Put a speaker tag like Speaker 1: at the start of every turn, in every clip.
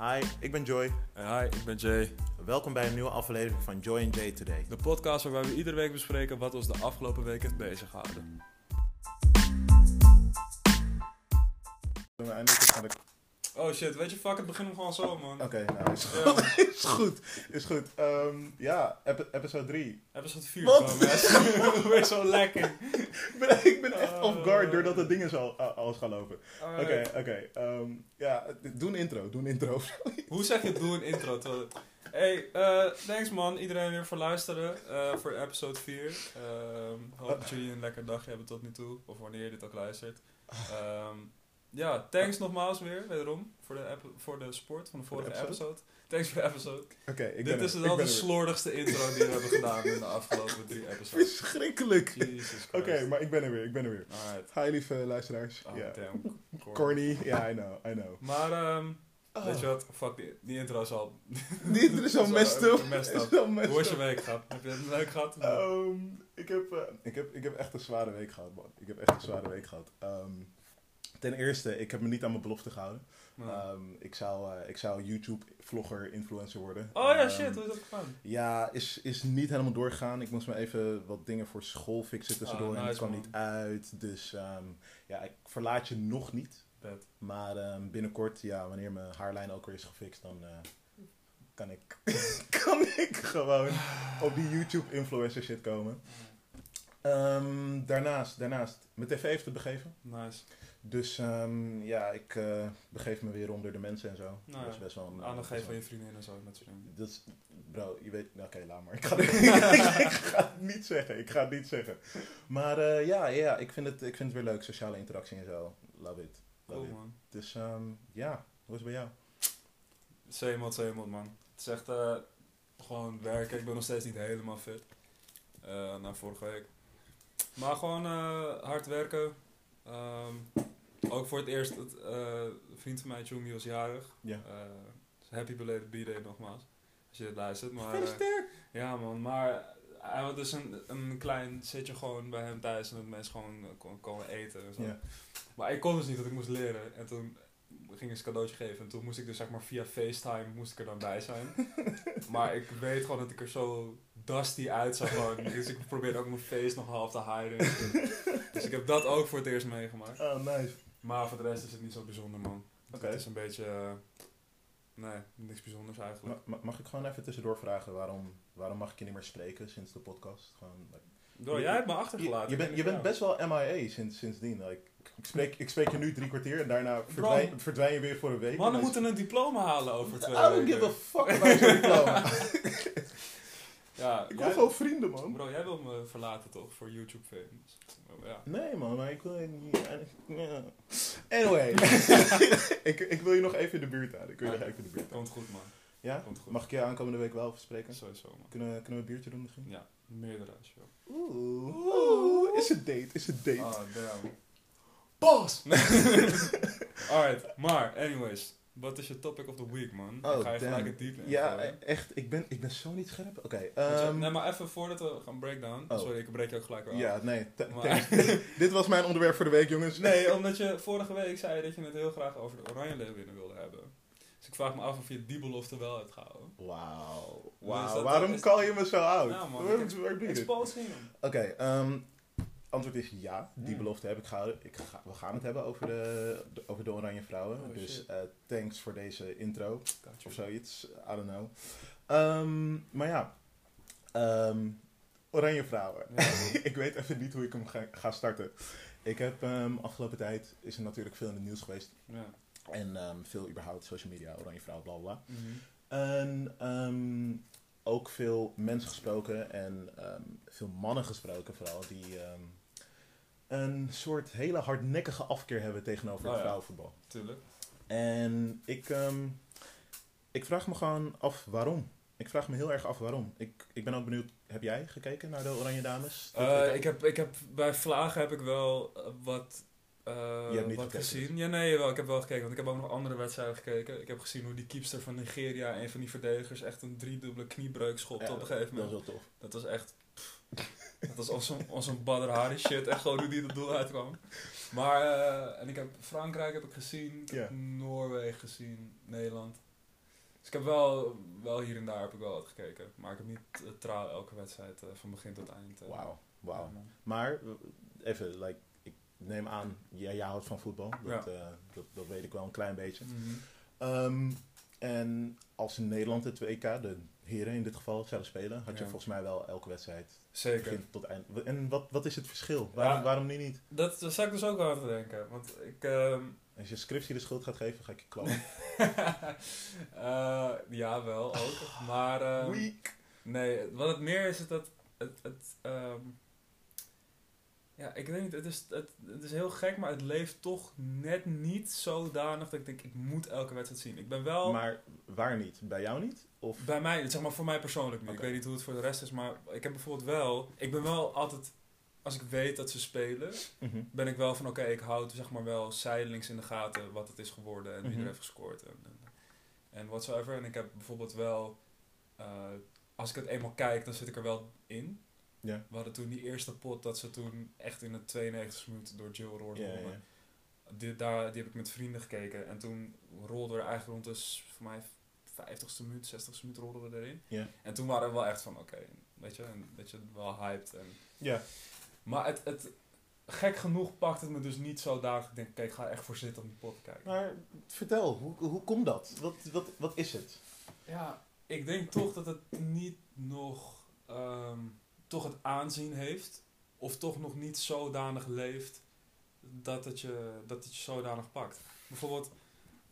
Speaker 1: Hi, ik ben Joy.
Speaker 2: En hi, ik ben Jay.
Speaker 1: Welkom bij een nieuwe aflevering van Joy and Jay Today.
Speaker 2: De podcast waarbij we iedere week bespreken wat ons de afgelopen week heeft beziggehouden. Oh shit, weet je, fuck het, begin hem gewoon zo, man.
Speaker 1: Oké, nou is
Speaker 2: Ja.
Speaker 1: goed. is goed. Is goed. Ehm, ja, ep- episode 3.
Speaker 2: Episode 4
Speaker 1: Wat?
Speaker 2: gewoon, hè. Weer zo lekker.
Speaker 1: Ik ben, ik ben echt off guard doordat het ding zo al- alles gaan lopen. Oké, oké. ehm, ja, doe een intro. Doe een intro.
Speaker 2: Hoe zeg je doe een intro? terwijl- Hey, eh, thanks man, iedereen weer voor luisteren eh, voor episode 4. Ehm hoop dat jullie een lekker dagje hebben tot nu toe, of wanneer je dit ook luistert. Ja, thanks nogmaals weer, wederom, voor de, voor de support van de vorige
Speaker 1: episode?
Speaker 2: episode. Thanks voor de episode.
Speaker 1: Oké, ik ben
Speaker 2: Dit is
Speaker 1: Ik ben
Speaker 2: de slordigste intro die we hebben gedaan in de afgelopen drie episodes.
Speaker 1: Verschrikkelijk.
Speaker 2: Jesus
Speaker 1: Oké, maar ik ben er weer. Ik ben er weer.
Speaker 2: Alright.
Speaker 1: Hi lieve luisteraars.
Speaker 2: Oh,
Speaker 1: Ja.
Speaker 2: damn. Corny.
Speaker 1: Corny. Ja, I know. I know.
Speaker 2: Maar, ehm,
Speaker 1: Oh.
Speaker 2: weet je wat? Fuck, die, die intro is al...
Speaker 1: Dit is al messed up.
Speaker 2: messed
Speaker 1: Is
Speaker 2: up. Hoe was je week gehad? Heb je het leuk gehad?
Speaker 1: Ehm, ik, heb, eh, ik, heb, ik heb echt een zware week gehad, man. Ik heb echt een zware week gehad. Ehm, ten eerste, ik heb me niet aan mijn belofte gehouden. Ehm, ik zou, eh, ik zou YouTube-vlogger, influencer worden.
Speaker 2: oh ja,
Speaker 1: Ehm,
Speaker 2: shit, hoe is dat gegaan?
Speaker 1: Ja, is, is niet helemaal doorgegaan. Ik moest me even wat dingen voor school fixen tussendoor
Speaker 2: Ah,
Speaker 1: en het
Speaker 2: nice,
Speaker 1: kwam
Speaker 2: man.
Speaker 1: niet uit. Dus ehm, ja, ik verlaat je nog niet.
Speaker 2: Bed.
Speaker 1: Maar binnenkort, ja, wanneer mijn haarlijn ook weer is gefixt, dan eh, kan, ik, kan ik gewoon op die YouTube-influencer shit komen. Ehm, daarnaast, daarnaast, mijn tv heeft het begeven.
Speaker 2: Nice.
Speaker 1: Dus ehm, ja, ik eh, begeef me weer onder de mensen en zo.
Speaker 2: Nou
Speaker 1: dat is best wel een...
Speaker 2: Aandacht
Speaker 1: best
Speaker 2: geven van je vriendin en zo, dingen.
Speaker 1: Dat is, bro, je weet... Oké, laat maar. Ik ga, het, ik ga het niet zeggen. Ik ga het niet zeggen. Maar eh, ja, ja ik, vind het, ik vind het weer leuk. Sociale interactie en zo. Love it. Love
Speaker 2: Cool,
Speaker 1: it.
Speaker 2: man.
Speaker 1: Dus ehm, ja, hoe is het bij jou?
Speaker 2: Zeemot, zeemot, man. Het is echt eh, gewoon werken. Ik ben nog steeds niet helemaal fit. eh na vorige week. Maar gewoon eh, hard werken. Ehm, ook voor het eerst, het, eh, een vriend van mij, Jumi, was jarig.
Speaker 1: Ja.
Speaker 2: Eh, happy belated B-day nogmaals. Als je dit luistert. Maar, eh,
Speaker 1: Gefeliciteerd!
Speaker 2: ja man, maar hij had dus een, een klein zitje gewoon bij hem thuis. En dat mensen gewoon eh, kon, komen eten en zo.
Speaker 1: Ja.
Speaker 2: Maar ik kon dus niet, want ik moest leren. En toen ging ik een cadeautje geven. En toen moest ik dus zeg maar via FaceTime moest ik er dan bij zijn. maar ik weet gewoon dat ik er zo dusty uitzag gewoon. Dus ik probeerde ook mijn face nog half te hiden. dus ik heb dat ook voor het eerst meegemaakt.
Speaker 1: Oh, nice.
Speaker 2: Maar voor de rest is het niet zo bijzonder man.
Speaker 1: Oké.
Speaker 2: Het is een beetje... eh, nee, niks bijzonders eigenlijk.
Speaker 1: Ma- ma- mag ik gewoon even tussendoor vragen waarom, waarom mag ik je niet meer spreken sinds de podcast? Gewoon, like,
Speaker 2: Door, jij hebt me achtergelaten.
Speaker 1: je, je bent best wel MIA sinds, sindsdien. Like, ik, spreek, ik spreek je nu drie kwartier en daarna verdwijn, verdwijn je weer voor een week.
Speaker 2: Mannen moeten een diploma halen over twee
Speaker 1: I don't
Speaker 2: weken.
Speaker 1: give a fuck about your diploma.
Speaker 2: Ja,
Speaker 1: ik wil gewoon vrienden, man.
Speaker 2: Bro, jij wil me verlaten toch voor YouTube famous? Oh, ja.
Speaker 1: Nee, man, maar ik wil je niet... Anyway. ik, ik wil je nog even in de buurt houden. Ik wil je nog even in de buurt houden.
Speaker 2: Komt goed man.
Speaker 1: Ja?
Speaker 2: Komt goed.
Speaker 1: Mag ik je aankomende week wel even spreken?
Speaker 2: Sowieso man.
Speaker 1: Kunnen, we- kunnen we een biertje doen misschien?
Speaker 2: Ja, meerdere als je wil.
Speaker 1: Oeh. Oeh. Is het date? Is het date?
Speaker 2: Ah, damn.
Speaker 1: Boss!
Speaker 2: Alright, maar anyways. Wat is je topic of the week man?
Speaker 1: Oh,
Speaker 2: Ik ga je
Speaker 1: damn.
Speaker 2: gelijk het diep in.
Speaker 1: Ja,
Speaker 2: gooien.
Speaker 1: echt. Ik ben, ik ben zo niet scherp. Oké. Ehm,
Speaker 2: nee, maar even voordat we gaan breakdown.
Speaker 1: Oh.
Speaker 2: Sorry, ik breek je ook gelijk af.
Speaker 1: ja, nee.
Speaker 2: Maar-.
Speaker 1: Dit was mijn onderwerp voor de week, jongens.
Speaker 2: Nee, omdat je vorige week zei dat je het heel graag over de Oranje Leeuwinnen wilde hebben. Dus ik vraag me af of je die belofte wel hebt gehouden.
Speaker 1: Wauw.
Speaker 2: Dus dat-
Speaker 1: Waarom
Speaker 2: is-
Speaker 1: call je me zo oud?
Speaker 2: Ja, man.
Speaker 1: Oké, ehm, antwoord is ja. Die belofte heb ik gehouden. Ik ga, we gaan het hebben over de, de- over de Oranje Vrouwen.
Speaker 2: Oh,
Speaker 1: dus eh, thanks voor deze intro.
Speaker 2: Gotcha.
Speaker 1: Of zoiets. I don't know. Ehm, maar ja. Ehm, Oranje Vrouwen.
Speaker 2: Ja.
Speaker 1: ik weet even niet hoe ik hem ga, ga starten. Ik heb ehm, afgelopen tijd is er natuurlijk veel in het nieuws geweest.
Speaker 2: ja.
Speaker 1: En veel überhaupt social media, Oranje Vrouwen, bla bla.
Speaker 2: Mhm.
Speaker 1: En ook veel mensen gesproken en veel mannen gesproken vooral, die een soort hele hardnekkige afkeer hebben tegenover
Speaker 2: Oh
Speaker 1: het
Speaker 2: ja.
Speaker 1: vrouwenvoetbal.
Speaker 2: Tuurlijk.
Speaker 1: En ik, ehm, ik vraag me gewoon af waarom. Ik vraag me heel erg af waarom. Ik, ik ben ook benieuwd, heb jij gekeken naar de Oranje Dames?
Speaker 2: Eh, ik, heb, ik heb bij Vlagen heb ik wel eh, wat, eh,
Speaker 1: Je hebt niet
Speaker 2: wat gezien. Ja, nee, wel, ik heb wel gekeken. Want ik heb ook nog andere wedstrijden gekeken. Ik heb gezien hoe die keepster van Nigeria, een van die verdedigers, echt een driedubbele kniebreuk schopte
Speaker 1: Ja,
Speaker 2: op een gegeven
Speaker 1: Dat
Speaker 2: moment.
Speaker 1: wel tof.
Speaker 2: Dat was echt... Dat was als een, als een Badr Hari shit. Echt gewoon hoe die het doel uitkwam. Maar, eh, en ik heb Frankrijk heb ik gezien. Ik heb. Noorwegen gezien. Nederland. Dus ik heb wel, wel hier en daar heb ik wel wat gekeken. Maar ik heb niet trouw elke wedstrijd eh, van begin tot eind. eh,
Speaker 1: Wauw, wauw. Maar, even, like, ik neem aan, jij, jij houdt van voetbal. Dat, dat, dat weet ik wel een klein beetje.
Speaker 2: Mhm.
Speaker 1: Ehm, en als Nederland het WK, de heren in dit geval, zouden spelen, had je volgens mij wel elke wedstrijd
Speaker 2: Zeker.
Speaker 1: tot eind. En wat, wat is het verschil? Waarom, waarom nu niet?
Speaker 2: Dat daar zou ik dus ook aan te denken. Want ik... ehm,
Speaker 1: Als je scriptie de schuld gaat geven, ga ik je klappen.
Speaker 2: eh, ja, wel ook. Maar... ehm,
Speaker 1: Weak.
Speaker 2: Nee, wat het meer is, is dat het, het ehm, ja, ik weet niet, het is, het, het is heel gek, maar het leeft toch net niet zodanig dat ik denk, ik moet elke wedstrijd zien. Ik ben wel,
Speaker 1: Maar waar niet? Bij jou niet? Of
Speaker 2: bij mij, zeg maar voor mij persoonlijk niet.
Speaker 1: Oké.
Speaker 2: Ik weet niet hoe het voor de rest is, maar ik heb bijvoorbeeld wel, ik ben wel altijd, als ik weet dat ze spelen,
Speaker 1: Mhm.
Speaker 2: ben ik wel van, oké, ik houd zeg maar wel zijdelings in de gaten wat het is geworden en wie
Speaker 1: Mhm.
Speaker 2: er heeft gescoord en, en, en whatsoever. En ik heb bijvoorbeeld wel, eh, als ik het eenmaal kijk, dan zit ik er wel in. We hadden toen die eerste pot dat ze toen echt in de 92 minuut door Jill Roord
Speaker 1: ja.
Speaker 2: Die, daar, die heb ik met vrienden gekeken. En toen rolden we er eigenlijk rond de, s- voor mij, 50ste minuut, 60ste minuut rolden we erin. En toen waren we wel echt van, oké, weet je, en, weet je, wel hyped. En,
Speaker 1: Ja.
Speaker 2: maar het, het, gek genoeg pakt het me dus niet zo dagelijks. Ik denk, oké, ik ga echt voor zitten om die pot te kijken.
Speaker 1: Maar vertel, hoe, hoe komt dat? Wat, wat, wat is het?
Speaker 2: Ja, ik denk toch dat het niet nog ehm, toch het aanzien heeft. Of toch nog niet zodanig leeft dat het je, dat het je zodanig pakt. Bijvoorbeeld,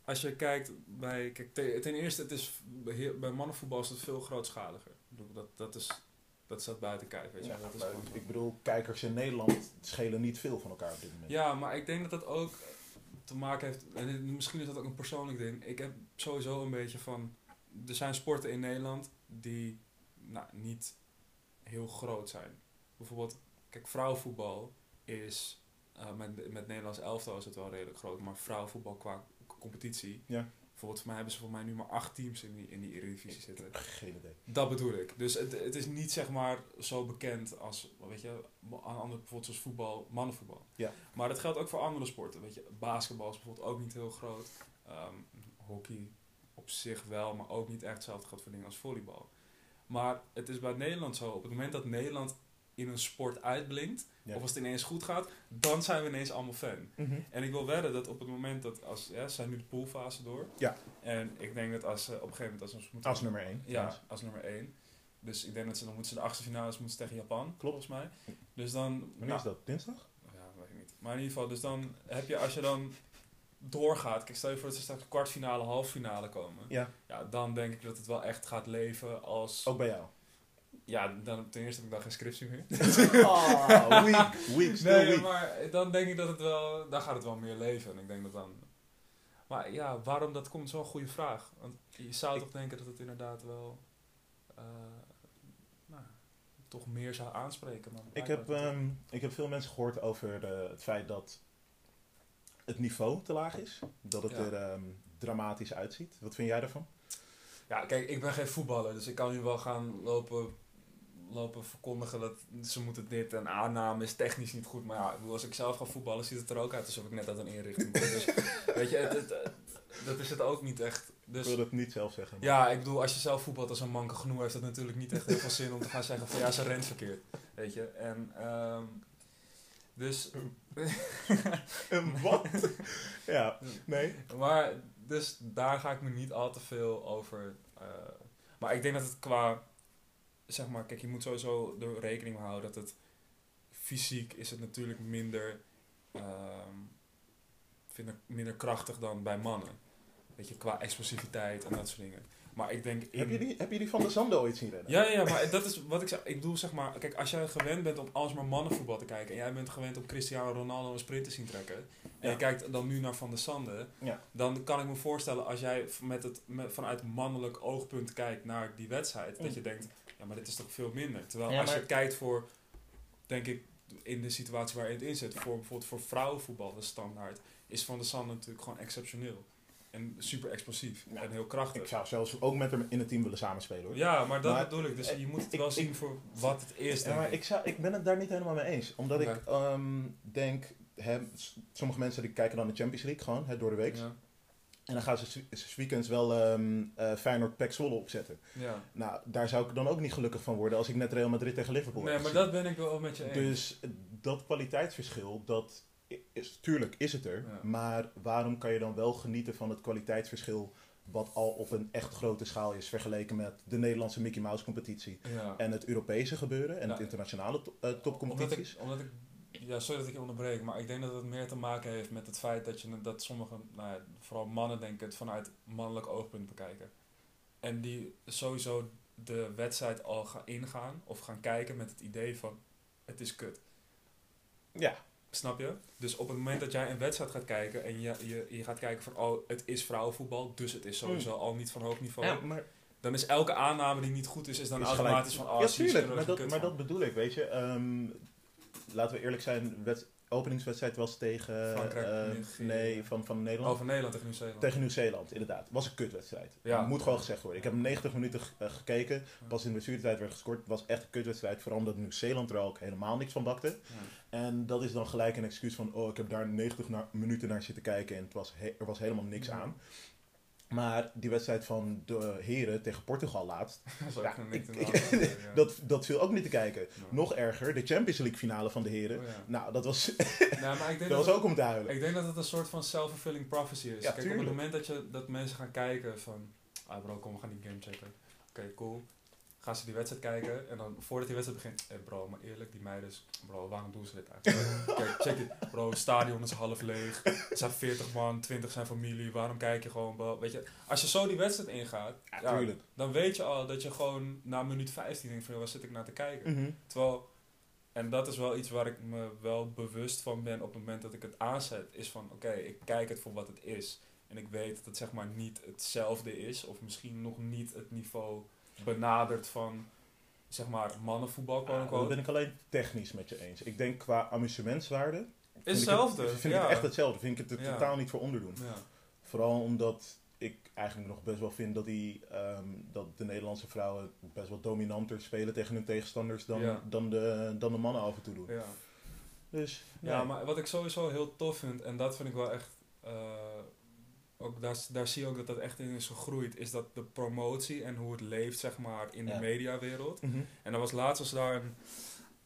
Speaker 2: als je kijkt bij... Kijk, te- ten eerste, het is, bij mannenvoetbal is het veel grootschaliger. Dat, dat, is, dat staat buiten kijf, weet je.
Speaker 1: Ja,
Speaker 2: dat is gewoon-
Speaker 1: ik bedoel, kijkers in Nederland schelen niet veel van elkaar op dit moment.
Speaker 2: Ja, maar ik denk dat dat ook te maken heeft. En misschien is dat ook een persoonlijk ding. Ik heb sowieso een beetje van. Er zijn sporten in Nederland die nou, niet heel groot zijn. Bijvoorbeeld, kijk, vrouwenvoetbal is. eh, met, met Nederlands elftal is het wel redelijk groot, maar vrouwenvoetbal qua competitie.
Speaker 1: Ja.
Speaker 2: Bijvoorbeeld, voor mij hebben ze voor mij nu maar acht teams in die, in die Eredivisie zitten.
Speaker 1: Geen idee.
Speaker 2: Dat bedoel ik. Dus het, het is niet zeg maar zo bekend als, weet je, aan andere bijvoorbeeld zoals voetbal, mannenvoetbal.
Speaker 1: Ja.
Speaker 2: Maar dat geldt ook voor andere sporten. Weet je, basketbal is bijvoorbeeld ook niet heel groot. Ehm, hockey op zich wel, maar ook niet echt hetzelfde geldt voor dingen als volleybal. Maar het is bij Nederland zo, op het moment dat Nederland in een sport uitblinkt,
Speaker 1: Ja.
Speaker 2: of als het ineens goed gaat, dan zijn we ineens allemaal fan.
Speaker 1: Mhm.
Speaker 2: En ik wil wedden dat op het moment dat, als, ja, ze zijn nu de poolfase door.
Speaker 1: Ja.
Speaker 2: En ik denk dat als ze op een gegeven moment, als ze moeten
Speaker 1: Als nummer 1.
Speaker 2: ja, als nummer 1. Dus ik denk dat ze dan moeten ze de achtste finales moeten tegen Japan,
Speaker 1: Klopt.
Speaker 2: volgens mij. Dus dan.
Speaker 1: Wanneer
Speaker 2: nou,
Speaker 1: is dat? Dinsdag?
Speaker 2: Ja, weet ik niet. Maar in ieder geval, dus dan heb je als je dan doorgaat. Kijk, stel je voor dat ze straks kwartfinale, halffinale komen.
Speaker 1: Ja.
Speaker 2: Ja, dan denk ik dat het wel echt gaat leven als.
Speaker 1: Ook bij jou.
Speaker 2: Ja, dan, ten eerste heb ik dan geen scriptie meer.
Speaker 1: Oh, weak. Weak, still
Speaker 2: nee,
Speaker 1: weak.
Speaker 2: maar dan denk ik dat het wel. Dan gaat het wel meer leven. En ik denk dat dan. Maar ja, waarom dat komt is wel een goede vraag. Want je zou
Speaker 1: Ik-
Speaker 2: toch denken dat het inderdaad wel. eh, nou, toch meer zou aanspreken. Maar
Speaker 1: Ik heb, ehm, ik heb veel mensen gehoord over het feit dat het niveau te laag is. Dat het
Speaker 2: Ja.
Speaker 1: er ehm, dramatisch uitziet. Wat vind jij daarvan?
Speaker 2: Ja, kijk, ik ben geen voetballer, dus ik kan nu wel gaan lopen, lopen verkondigen dat ze moeten dit en aanname is technisch niet goed. Maar ja, ik bedoel, als ik zelf ga voetballen, ziet het er ook uit alsof ik net uit een inrichting kom. Dus weet je, het, het, dat is het ook niet echt.
Speaker 1: Ik
Speaker 2: Dus
Speaker 1: wil het niet zelf zeggen. maar-
Speaker 2: ja, ik bedoel, als je zelf voetbalt als een manke genoeg, heeft dat natuurlijk niet echt heel veel zin om te gaan zeggen van ja, ze rent verkeerd. Weet je, en ehm, dus,
Speaker 1: Een wat? ja, nee.
Speaker 2: maar dus daar ga ik me niet al te veel over. eh, maar ik denk dat het qua, zeg maar, kijk, je moet sowieso er rekening mee houden dat het fysiek is het natuurlijk minder, ehm, vind ik minder krachtig dan bij mannen. Weet je, qua explosiviteit en dat soort dingen. Maar ik denk in...
Speaker 1: Heb je, die, heb je die van de Zando ooit zien rennen?
Speaker 2: Ja, ja, maar dat is wat ik zeg. Ik bedoel, zeg maar, kijk, als jij gewend bent om alsmaar mannenvoetbal te kijken en jij bent gewend om Cristiano Ronaldo een sprint te zien trekken en
Speaker 1: Ja.
Speaker 2: je kijkt dan nu naar Van der Sande,
Speaker 1: Ja.
Speaker 2: dan kan ik me voorstellen als jij met het, met, vanuit mannelijk oogpunt kijkt naar die wedstrijd,
Speaker 1: Mm.
Speaker 2: dat je denkt, ja, maar dit is toch veel minder. Terwijl
Speaker 1: Ja,
Speaker 2: als je kijkt voor, denk ik, in de situatie waar je het in zit, voor bijvoorbeeld voor vrouwenvoetbal, de standaard, is Van der Sande natuurlijk gewoon exceptioneel. En super explosief
Speaker 1: Ja.
Speaker 2: en heel krachtig.
Speaker 1: Ik zou zelfs ook met hem in het team willen samenspelen hoor.
Speaker 2: Ja, maar dat
Speaker 1: Maar-
Speaker 2: bedoel ik. Dus
Speaker 1: eh,
Speaker 2: je moet het
Speaker 1: ik-
Speaker 2: wel
Speaker 1: ik-
Speaker 2: zien voor wat het is,
Speaker 1: Ja, maar
Speaker 2: ik.
Speaker 1: ik, zou, ik ben het daar niet helemaal mee eens. Omdat ik ehm, denk, hè, sommige mensen die kijken dan de Champions League gewoon hè, door de week. En dan gaan ze s- weekends wel eh Feyenoord Pek Zwolle opzetten.
Speaker 2: Ja.
Speaker 1: Nou, daar zou ik dan ook niet gelukkig van worden als ik net Real Madrid tegen Liverpool
Speaker 2: Nee, maar
Speaker 1: gezien.
Speaker 2: dat ben ik wel met je eens.
Speaker 1: Dus eh, dat kwaliteitsverschil, dat is, tuurlijk is het er.
Speaker 2: Ja.
Speaker 1: Maar waarom kan je dan wel genieten van het kwaliteitsverschil wat al op een echt grote schaal is vergeleken met de Nederlandse Mickey Mouse competitie
Speaker 2: ja.
Speaker 1: en het Europese gebeuren en
Speaker 2: Ja.
Speaker 1: het internationale to- eh,
Speaker 2: Omdat
Speaker 1: topcompetities?
Speaker 2: ik, omdat ik, ja, sorry dat ik je onderbreek, maar ik denk dat het meer te maken heeft met het feit dat, je, dat sommige, nou ja, vooral mannen denken het vanuit mannelijk oogpunt bekijken. En die sowieso de wedstrijd al gaan ingaan of gaan kijken met het idee van het is kut.
Speaker 1: Ja,
Speaker 2: Snap je? Dus op het moment dat jij een wedstrijd gaat kijken en je, je, je gaat kijken van oh, het is vrouwenvoetbal, dus het is sowieso al niet van hoog niveau.
Speaker 1: ja maar
Speaker 2: Dan is elke aanname die niet goed is, is dan
Speaker 1: is
Speaker 2: automatisch
Speaker 1: gelijk-
Speaker 2: van oh,
Speaker 1: ja, tuurlijk, maar dat, maar dat bedoel ik, weet je. Ehm, laten we eerlijk zijn, wed- openingswedstrijd was tegen...
Speaker 2: Frankrijk,
Speaker 1: eh, nee, van, van. Nederland.
Speaker 2: Over Nederland tegen Nieuw-Zeeland.
Speaker 1: Tegen Nieuw-Zeeland, inderdaad. Was een kutwedstrijd.
Speaker 2: Ja.
Speaker 1: Moet gewoon gezegd worden. Ik heb 90 minuten eh, gekeken. Pas in de blessuretijd werd gescoord. Het was echt een kutwedstrijd. Vooral omdat Nieuw-Zeeland er ook helemaal niks van bakte.
Speaker 2: Ja.
Speaker 1: En dat is dan gelijk een excuus van... Oh, ik heb daar 90 na- minuten naar zitten kijken. En het was er was helemaal niks
Speaker 2: Ja.
Speaker 1: aan. Maar die wedstrijd van de heren tegen Portugal laatst...
Speaker 2: Dat
Speaker 1: Ja, ik- ik-
Speaker 2: ja.
Speaker 1: Dat, dat viel ook niet te kijken. Nog erger, de Champions League finale van de heren.
Speaker 2: Oh, ja.
Speaker 1: Nou, dat was,
Speaker 2: Nee, maar ik denk
Speaker 1: dat was
Speaker 2: dat,
Speaker 1: ook om te huilen.
Speaker 2: ik denk dat het een soort van self-fulfilling prophecy is. Kijk, op het moment dat, je, dat mensen gaan kijken van... Ah bro, kom, we gaan die game checken. Oké, cool. Gaan ze die wedstrijd kijken en dan voordat die wedstrijd begint... Hé bro, maar eerlijk, die meiden... Bro, waarom doen ze dit eigenlijk? Kijk, check dit. Bro, het stadion is half leeg. Het zijn 40 man, 20 zijn familie. Waarom kijk je gewoon... Bro? Weet je, als je zo die wedstrijd ingaat...
Speaker 1: Ja,
Speaker 2: dan weet je al dat je gewoon na minuut 15 denkt van... Waar zit ik naar te kijken?
Speaker 1: Mhm.
Speaker 2: Terwijl, en dat is wel iets waar ik me wel bewust van ben op het moment dat ik het aanzet, is van oké, ik kijk het voor wat het is. En ik weet dat het zeg maar niet hetzelfde is, of misschien nog niet het niveau benadert van zeg maar mannenvoetbal, quote
Speaker 1: Ah, dat
Speaker 2: unquote.
Speaker 1: ben ik alleen technisch met je eens. Ik denk qua amusementswaarde...
Speaker 2: Is
Speaker 1: vind ik het-
Speaker 2: hetzelfde.
Speaker 1: Vind ik het echt hetzelfde. Vind ik het er
Speaker 2: Ja.
Speaker 1: totaal niet voor onderdoen.
Speaker 2: Ja.
Speaker 1: Vooral omdat ik eigenlijk nog best wel vind dat, die, ehm, dat de Nederlandse vrouwen best wel dominanter spelen tegen hun tegenstanders dan, dan, de, dan de mannen af en toe doen.
Speaker 2: Ja.
Speaker 1: Dus
Speaker 2: ja, maar wat ik sowieso heel tof vind, en dat vind ik wel echt, eh, ook daar, daar zie je ook dat dat echt in is gegroeid, is dat de promotie en hoe het leeft zeg maar in
Speaker 1: Ja.
Speaker 2: de mediawereld.
Speaker 1: Mhm.
Speaker 2: En dan was laatst was daar een,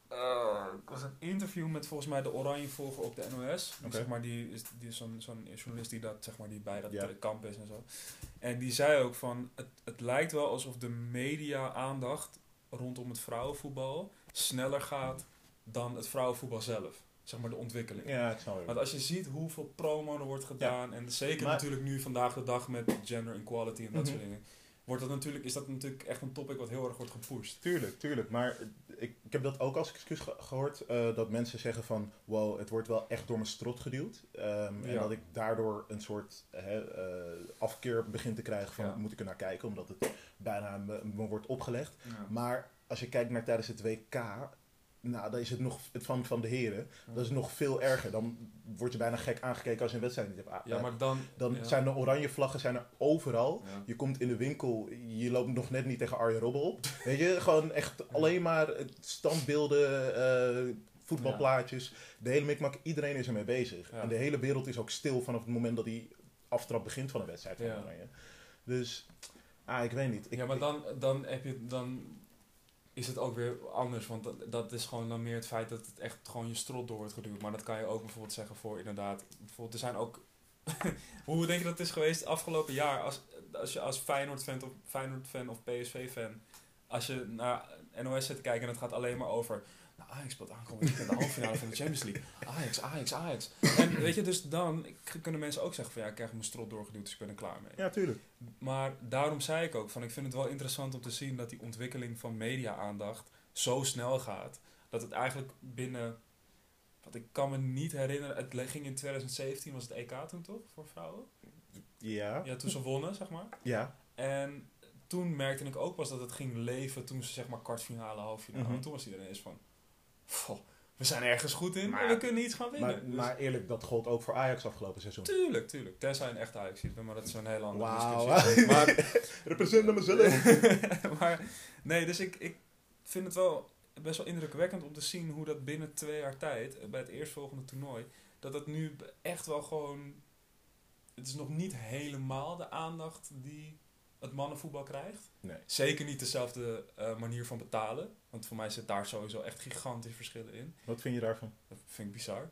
Speaker 2: eh, was een interview met volgens mij de Oranje Volger op de NOS. Zeg maar, die is, die is zo'n, zo'n journalist die, dat, zeg maar, die bij dat
Speaker 1: Ja.
Speaker 2: eh, kamp is en zo. En die zei ook van, het, het lijkt wel alsof de media-aandacht rondom het vrouwenvoetbal sneller gaat dan het vrouwenvoetbal zelf. Zeg maar de ontwikkeling.
Speaker 1: Ja, ik snap
Speaker 2: Want
Speaker 1: het.
Speaker 2: als je ziet hoeveel promo er wordt gedaan, en zeker
Speaker 1: Maar-
Speaker 2: natuurlijk nu vandaag de dag met gender equality en dat
Speaker 1: Mhm.
Speaker 2: soort dingen, wordt dat natuurlijk, is dat natuurlijk echt een topic wat heel erg wordt gepusht.
Speaker 1: Tuurlijk, tuurlijk. Maar ik, ik heb dat ook als excuus ge- gehoord. eh, dat mensen zeggen van... Wow, het wordt wel echt door mijn strot geduwd. Ehm, En dat ik daardoor een soort hè, eh, afkeer begin te krijgen van...
Speaker 2: Ja.
Speaker 1: Moet ik er naar kijken? Omdat het bijna me, me wordt opgelegd. Maar als je kijkt naar tijdens het WK... Nou, dan is het nog... Het van, van de heren... Dat is nog veel erger. Dan word je bijna gek aangekeken als je een wedstrijd niet hebt.
Speaker 2: Ja, maar dan...
Speaker 1: Dan
Speaker 2: ja.
Speaker 1: zijn de oranje vlaggen zijn er overal.
Speaker 2: Ja.
Speaker 1: Je komt in de winkel, je loopt nog net niet tegen Arjen Robben op. Weet je, gewoon echt alleen maar eh, standbeelden, eh, voetbalplaatjes. De hele mikmak, iedereen is ermee bezig.
Speaker 2: Ja.
Speaker 1: En de hele wereld is ook stil vanaf het moment dat die aftrap begint van een wedstrijd van
Speaker 2: Ja.
Speaker 1: Oranje. Dus, ah, ik weet niet. Ik,
Speaker 2: ja, maar dan, dan, heb je, dan is het ook weer anders. Want dat, is gewoon dan meer het feit dat het echt gewoon je strot door wordt geduwd. Maar dat kan je ook bijvoorbeeld zeggen voor inderdaad... Bijvoorbeeld, er zijn ook... Hoe denk je dat het is geweest afgelopen jaar? Als, als je als Feyenoord-fan of, Feyenoord -fan of PSV-fan... Als je naar NOS zit kijken en het gaat alleen maar over... Nou, Ajax speelt aankomend weekend de halve finale van de Champions League. Ajax, Ajax, Ajax. En weet je, dus dan kunnen mensen ook zeggen van... Ja, ik krijg mijn strot doorgeduwd, dus ik ben er klaar mee.
Speaker 1: Ja, tuurlijk.
Speaker 2: Maar daarom zei ik ook van ik vind het wel interessant om te zien dat die ontwikkeling van media-aandacht zo snel gaat. Dat het eigenlijk binnen. Wat ik kan me niet herinneren. Het ging in 2017, was het EK toen toch? Voor vrouwen?
Speaker 1: Ja,
Speaker 2: Ja, toen ze wonnen, zeg maar.
Speaker 1: ja.
Speaker 2: En toen merkte ik ook pas dat het ging leven toen ze zeg maar kwartfinale, halffinale.
Speaker 1: Mhm.
Speaker 2: En toen was iedereen eens van. "Goh, we zijn ergens goed in
Speaker 1: Maar-
Speaker 2: en we kunnen iets gaan winnen.
Speaker 1: Maar,
Speaker 2: Dus-
Speaker 1: maar eerlijk, dat gold ook voor Ajax afgelopen seizoen.
Speaker 2: Tuurlijk, tuurlijk. Tenzij een echte Ajax ziet, maar dat is een hele andere
Speaker 1: Wauw.
Speaker 2: discussie. Maar
Speaker 1: Represent naar mezelf.
Speaker 2: maar nee, dus ik, ik vind het wel best wel indrukwekkend om te zien hoe dat binnen twee jaar tijd, eh, bij het eerstvolgende toernooi, dat het nu echt wel gewoon het is nog niet helemaal de aandacht die het mannenvoetbal krijgt.
Speaker 1: Nee.
Speaker 2: Zeker niet dezelfde eh, manier van betalen. Want voor mij zit daar sowieso echt gigantische verschillen in.
Speaker 1: Wat vind je daarvan?
Speaker 2: Dat vind ik bizar.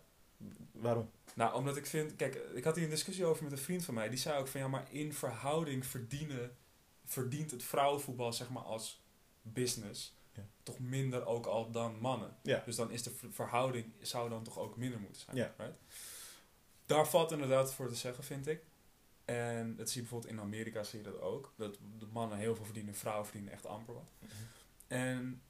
Speaker 1: Waarom?
Speaker 2: Nou, omdat ik vind... Kijk, ik had hier een discussie over met een vriend van mij. Die zei ook van... Ja, maar in verhouding verdienen, verdient het vrouwenvoetbal, zeg maar, als business...
Speaker 1: Ja.
Speaker 2: toch minder ook al dan mannen.
Speaker 1: Ja.
Speaker 2: Dus dan is de ver- verhouding... zou dan toch ook minder moeten zijn.
Speaker 1: Ja.
Speaker 2: Right? Daar valt inderdaad voor te zeggen, vind ik. En dat zie je bijvoorbeeld in Amerika zie je dat ook. Dat de mannen heel veel verdienen, vrouwen verdienen echt amper wat. En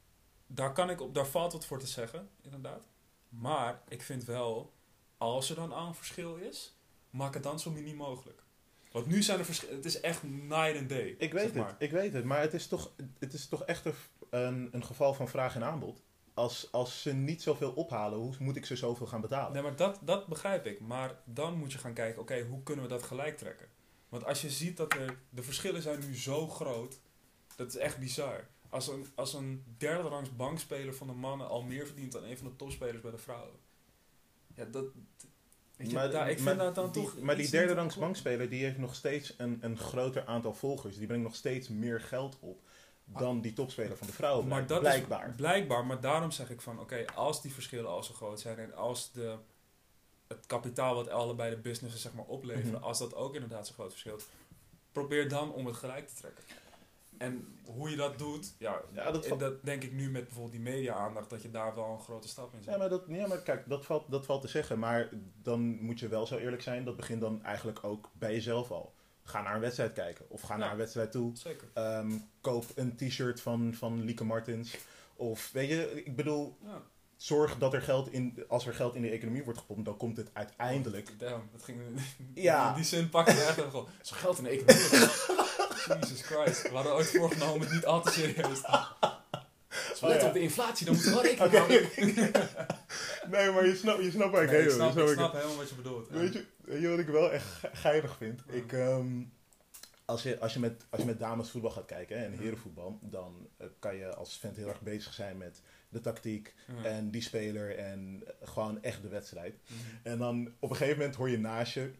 Speaker 2: daar, kan ik op, daar valt wat voor te zeggen, inderdaad. Maar ik vind wel, als er dan al een verschil is, maak het dan zo miniem mogelijk. Want nu zijn er verschillen, het is echt night and day.
Speaker 1: Ik weet
Speaker 2: zeg maar.
Speaker 1: het, ik weet het. Maar het is toch, het is toch echt een, een geval van vraag en aanbod. Als, als ze niet zoveel ophalen, hoe moet ik ze zoveel gaan betalen?
Speaker 2: Nee, maar dat, dat begrijp ik. Maar dan moet je gaan kijken, oké, hoe kunnen we dat gelijk trekken? Want als je ziet dat er, de verschillen zijn nu zo groot, dat is echt bizar. Als een, als een derde rangs bankspeler van de mannen al meer verdient dan een van de topspelers bij de vrouwen. Ja, dat... Weet je,
Speaker 1: Maar-
Speaker 2: daar, ik vind
Speaker 1: maar
Speaker 2: dat dan
Speaker 1: die,
Speaker 2: toch...
Speaker 1: Maar die derde rangs bankspeler die heeft nog steeds een, een groter aantal volgers. Die brengt nog steeds meer geld op dan die topspeler van de vrouwen.
Speaker 2: Maar dat
Speaker 1: blijkbaar.
Speaker 2: is blijkbaar, maar daarom zeg ik van, oké, als die verschillen al zo groot zijn en als de, het kapitaal wat allebei de businesses zeg maar opleveren,
Speaker 1: Mhm.
Speaker 2: als dat ook inderdaad zo groot verschilt, probeer dan om het gelijk te trekken. En hoe je dat doet, ja,
Speaker 1: Ja, dat
Speaker 2: dat denk ik nu met bijvoorbeeld die media-aandacht, dat je daar wel een grote stap in zet.
Speaker 1: Ja, maar, dat, ja, maar kijk, dat valt, dat valt te zeggen. Maar dan moet je wel zo eerlijk zijn. Dat begint dan eigenlijk ook bij jezelf al. Ga naar een wedstrijd kijken. Of ga
Speaker 2: Ja.
Speaker 1: naar een wedstrijd toe.
Speaker 2: Zeker.
Speaker 1: Ehm, koop een t-shirt van, van Lieke Martens. Of weet je, ik bedoel,
Speaker 2: Ja.
Speaker 1: zorg dat er geld in, als er geld in de economie wordt gepompt, dan komt het uiteindelijk.
Speaker 2: Damn, dat ging...
Speaker 1: Ja.
Speaker 2: Die zin pakte echt even gewoon. Zo geld in de economie. Jesus Christ. We hadden ooit voorgenomen om het niet al te serieus te. Als
Speaker 1: Oh, ja.
Speaker 2: op de inflatie, dan moeten we wel rekening houden.
Speaker 1: nee, maar je snapt, je waar ik
Speaker 2: Nee, ik snap,
Speaker 1: Zo
Speaker 2: ik
Speaker 1: ik-
Speaker 2: snap helemaal wat je bedoelt.
Speaker 1: Weet je, weet je wat ik wel echt ge- geinig vind?
Speaker 2: Ja.
Speaker 1: Ik, ehm, als, je, als, je met, als je met damesvoetbal gaat kijken hè, en herenvoetbal, dan eh, kan je als vent heel erg bezig zijn met de tactiek
Speaker 2: Ja.
Speaker 1: en die speler en eh, gewoon echt de wedstrijd.
Speaker 2: Mhm.
Speaker 1: En dan op een gegeven moment hoor je naast je,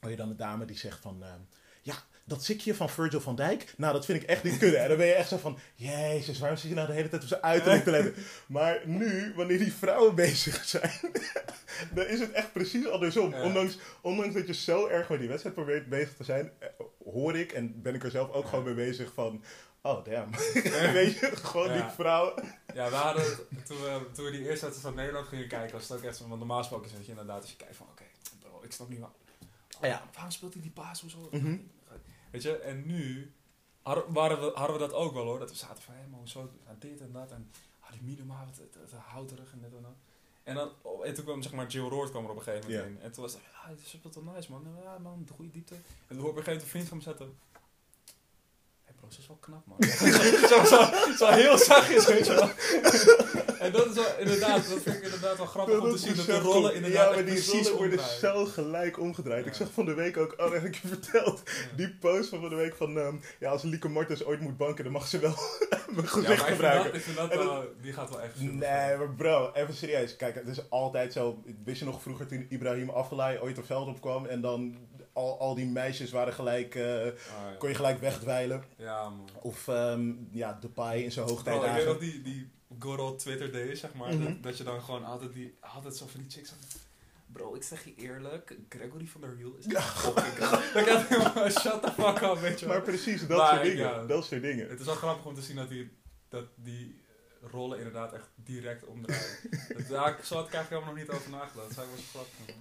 Speaker 1: hoor je dan een dame die zegt van, ehm, ja, dat zikje van Virgil van Dijk, nou dat vind ik echt niet kunnen. En dan ben je echt zo van, jezus, waarom zit je nou de hele tijd op zijn uiterlijk te letten? Maar nu, wanneer die vrouwen bezig zijn, dan is het echt precies andersom.
Speaker 2: Ja.
Speaker 1: Ondanks, ondanks dat je zo erg met die wedstrijd probeert bezig te zijn, eh, hoor ik en ben ik er zelf ook
Speaker 2: Ja.
Speaker 1: gewoon mee bezig van, oh damn. Weet je, gewoon die vrouwen.
Speaker 2: Ja, we hadden, toen we, toen we die eerste wedstrijd van Nederland gingen kijken, was het ook echt zo, want normaal gesproken zit je inderdaad als je kijkt van, oké, bro, ik snap niet waar.
Speaker 1: Ja.
Speaker 2: Waarom speelt hij die paas of zo?
Speaker 1: Mhm.
Speaker 2: Weet je, en nu hadden, waren we, hadden we dat ook wel hoor, dat we zaten van, hé man, zo, aan dit en dat, en ah, die Minima, wat het, het, houterig en dit en dat. En, dan, oh, en toen kwam zeg maar Jill Roord kwam er op een gegeven moment in. En toen was het, ja, dit speelt wel nice man, ja man, de goede diepte. En toen hoor ik op een gegeven moment een vriend van me zetten, hé bro, ze is wel knap man. zo, zo, zo heel zachtjes, weet je wel. En dat is wel, inderdaad, dat vind ik inderdaad wel grappig om te zien, dat de rollen
Speaker 1: Ja,
Speaker 2: inderdaad
Speaker 1: maar
Speaker 2: echt
Speaker 1: die rollen worden zo gelijk omgedraaid. Ik
Speaker 2: Ja.
Speaker 1: zag van de week ook, oh, dat heb ik je verteld.
Speaker 2: Ja.
Speaker 1: Die post van van de week van, ehm, ja, als Lieke Martens ooit moet banken, dan mag ze wel mijn
Speaker 2: Ja,
Speaker 1: gezicht
Speaker 2: maar dat,
Speaker 1: gebruiken.
Speaker 2: dat
Speaker 1: dat-
Speaker 2: wel, die gaat wel echt
Speaker 1: Nee, maar bro, even serieus. Kijk, het is altijd zo. Wist je nog vroeger toen Ibrahim Afellay ooit op veld opkwam en dan al, al die meisjes waren gelijk, eh,
Speaker 2: Ah, ja.
Speaker 1: kon je gelijk wegdwijlen.
Speaker 2: Ja, man.
Speaker 1: Of ehm ja, Depay in zijn
Speaker 2: Bro, ik weet
Speaker 1: hoogtijdagen.
Speaker 2: nog die, die good old Twitter days, zeg maar.
Speaker 1: Mhm.
Speaker 2: dat, dat je dan gewoon altijd, die, altijd zo van die chicks had. Bro, ik zeg je eerlijk, Gregory van der Wiel is
Speaker 1: Ja.
Speaker 2: fucking Dan shut the fuck up, weet je wel.
Speaker 1: Maar precies, dat
Speaker 2: Maar,
Speaker 1: soort dingen.
Speaker 2: ja.
Speaker 1: Dat soort dingen.
Speaker 2: Het is wel grappig om te zien dat die, dat die rollen inderdaad echt direct omdraaien. dat, ik zo had ik eigenlijk helemaal nog niet over nagedacht. Dat zou ik wel zo grappig.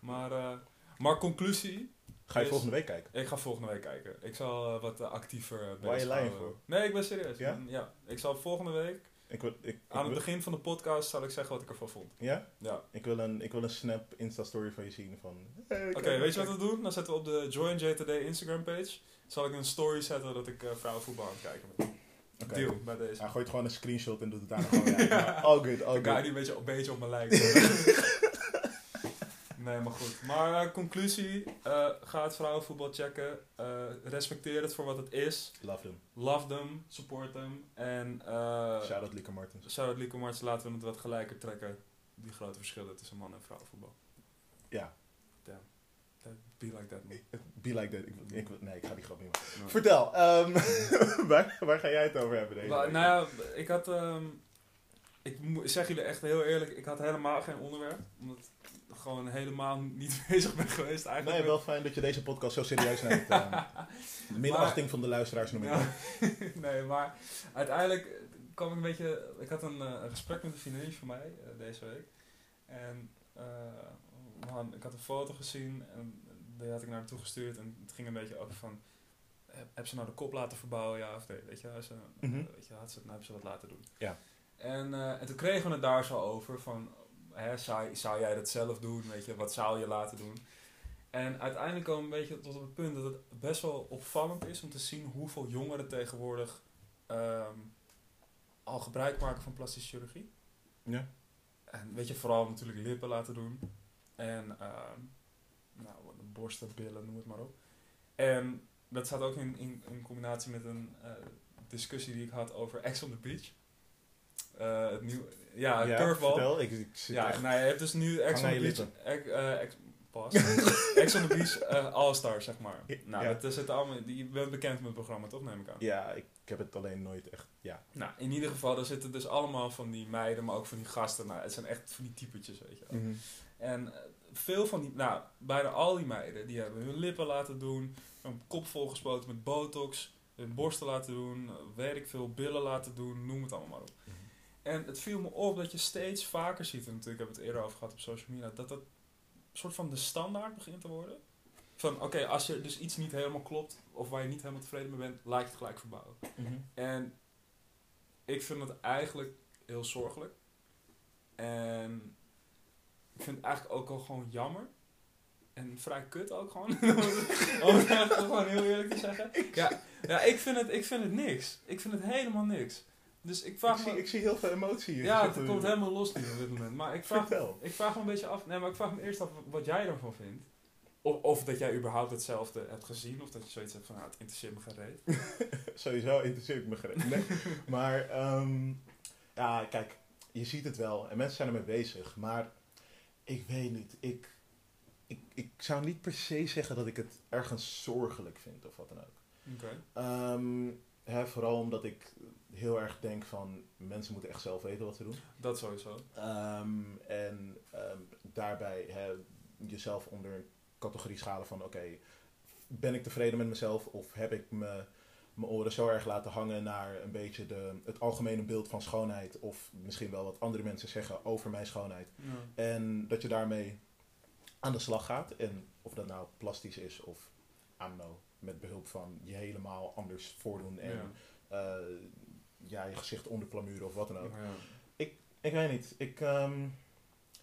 Speaker 2: Maar, eh, maar conclusie,
Speaker 1: Ga je
Speaker 2: Is-
Speaker 1: volgende week kijken?
Speaker 2: ik ga volgende week kijken. Ik zal eh, wat eh, actiever uh,
Speaker 1: Waar je lijn voor?
Speaker 2: Nee, ik ben serieus.
Speaker 1: Ja?
Speaker 2: ja. Ik zal volgende week,
Speaker 1: Ik wil, ik, ik
Speaker 2: aan het
Speaker 1: wil-
Speaker 2: begin van de podcast, zal ik zeggen wat ik ervan vond.
Speaker 1: ja?
Speaker 2: Ja.
Speaker 1: Ik wil een, ik wil een snap Insta-story van je zien van... hey,
Speaker 2: Oké, weet je wat we doen? Dan zetten we op de Join JTD Instagram page. Zal ik een story zetten dat ik eh, vrouwenvoetbal aan het kijken ben.
Speaker 1: Oké.
Speaker 2: Deal bij deze.
Speaker 1: Hij gooit gewoon een screenshot en doet het daar gewoon. Maar All good, all
Speaker 2: Ik ga
Speaker 1: good.
Speaker 2: die een beetje, een beetje op me lijkt. nee, maar goed. Maar eh, conclusie, eh, ga het vrouwenvoetbal checken. Eh, respecteer het voor wat het is.
Speaker 1: Love them.
Speaker 2: Love them, support them. En uh,
Speaker 1: Shout-out Lieke Martens.
Speaker 2: shout-out Lieke Martens, laten we het wat gelijker trekken. Die grote verschillen tussen man- en vrouwenvoetbal.
Speaker 1: Ja.
Speaker 2: Damn. Be like that, man.
Speaker 1: Be like that. Ik, ik, nee, ik ga die grap niet maken.
Speaker 2: No.
Speaker 1: Vertel, ehm, waar, waar ga jij het over hebben deze week?
Speaker 2: nou ja, ik had... ehm, ik zeg jullie echt heel eerlijk, ik had helemaal geen onderwerp. Omdat ik gewoon helemaal niet bezig ben geweest eigenlijk.
Speaker 1: Nee, wel fijn dat je deze podcast zo serieus neemt. ehm. minachting van de luisteraars noem ik
Speaker 2: Ja. nee, maar uiteindelijk kwam ik een beetje... Ik had een, eh, gesprek met een vriendin van mij eh, deze week. En eh, hadden- ik had een foto gezien en die had ik naar haar toegestuurd. En het ging een beetje over van... Heb, ze nou de kop laten verbouwen, ja of nee? Weet je,
Speaker 1: Mhm.
Speaker 2: weet je had ze, nou hebben ze wat laten doen.
Speaker 1: Ja.
Speaker 2: En, eh, en toen kregen we het daar zo over van... Hè, zou, zou jij dat zelf doen? Weet je, wat zou je laten doen? En uiteindelijk komen we een beetje tot op het punt dat het best wel opvallend is om te zien hoeveel jongeren tegenwoordig ehm, al gebruik maken van plastische chirurgie.
Speaker 1: Ja.
Speaker 2: En weet je, vooral natuurlijk lippen laten doen. En ehm, nou, borsten, billen, noem het maar op. En dat staat ook in, in, in combinatie met een eh, discussie die ik had over Ex on the Beach. Eh, het nieuw, ja, curveball.
Speaker 1: vertel. Ik, ik zit
Speaker 2: Ja,
Speaker 1: echt-
Speaker 2: nou, je hebt dus nu Ex on the Beach. Ex, eh, ex, pas. Ex on the Beach eh, All-Star, zeg maar.
Speaker 1: Ja.
Speaker 2: Nou,
Speaker 1: Ja.
Speaker 2: is het allemaal, die, je bent bekend met het programma, toch, neem ik aan?
Speaker 1: ja, ik, ik heb het alleen nooit echt... Ja.
Speaker 2: Nou, in ieder geval, er zitten dus allemaal van die meiden, maar ook van die gasten. Nou, het zijn echt van die typetjes, weet je wel.
Speaker 1: Mhm.
Speaker 2: En veel van die, nou, bijna al die meiden, die hebben hun lippen laten doen, een kop volgespoten met botox, hun borsten laten doen, weet ik veel, billen laten doen, noem het allemaal maar op. En het viel me op dat je steeds vaker ziet, en natuurlijk hebben we het eerder over gehad op social media, dat dat een soort van de standaard begint te worden. Van oké, als je dus iets niet helemaal klopt, of waar je niet helemaal tevreden mee bent, laat je het gelijk verbouwen.
Speaker 1: Mhm.
Speaker 2: En ik vind het eigenlijk heel zorgelijk. En ik vind het eigenlijk ook al gewoon jammer. En vrij kut ook gewoon. Om het gewoon heel eerlijk te zeggen. Ja, ja ik, vind het, ik vind het niks. Ik vind het helemaal niks. Dus ik
Speaker 1: Ik,
Speaker 2: vraag
Speaker 1: zie,
Speaker 2: me...
Speaker 1: ik zie heel veel emotie hier.
Speaker 2: Ja, het komt helemaal los nu op dit moment. Maar ik vraag,
Speaker 1: Vertel.
Speaker 2: ik vraag me een beetje af... Nee, maar ik vraag me eerst af wat jij ervan vindt. Of, of dat jij überhaupt hetzelfde hebt gezien. Of dat je zoiets hebt van, nou, het interesseert me geen reet.
Speaker 1: Sowieso interesseert me geen. Nee. maar ehm, ja, kijk, je ziet het wel en mensen zijn ermee bezig. Maar ik weet niet, ik, ik, ik zou niet per se zeggen dat ik het ergens zorgelijk vind of wat dan ook.
Speaker 2: Oké.
Speaker 1: Ehm, vooral omdat ik heel erg denk van mensen moeten echt zelf weten wat ze doen.
Speaker 2: Dat sowieso.
Speaker 1: Ehm, en ehm, daarbij hè, jezelf onder een categorie schalen van oké, ben ik tevreden met mezelf of heb ik me, mijn oren zo erg laten hangen naar een beetje de, het algemene beeld van schoonheid of misschien wel wat andere mensen zeggen over mijn schoonheid.
Speaker 2: Ja.
Speaker 1: En dat je daarmee aan de slag gaat en of dat nou plastisch is of know, met behulp van je helemaal anders voordoen en
Speaker 2: Ja.
Speaker 1: eh, ja, je gezicht onderplamuren of wat dan ook.
Speaker 2: Ja.
Speaker 1: Ik weet niet. Ik, ehm,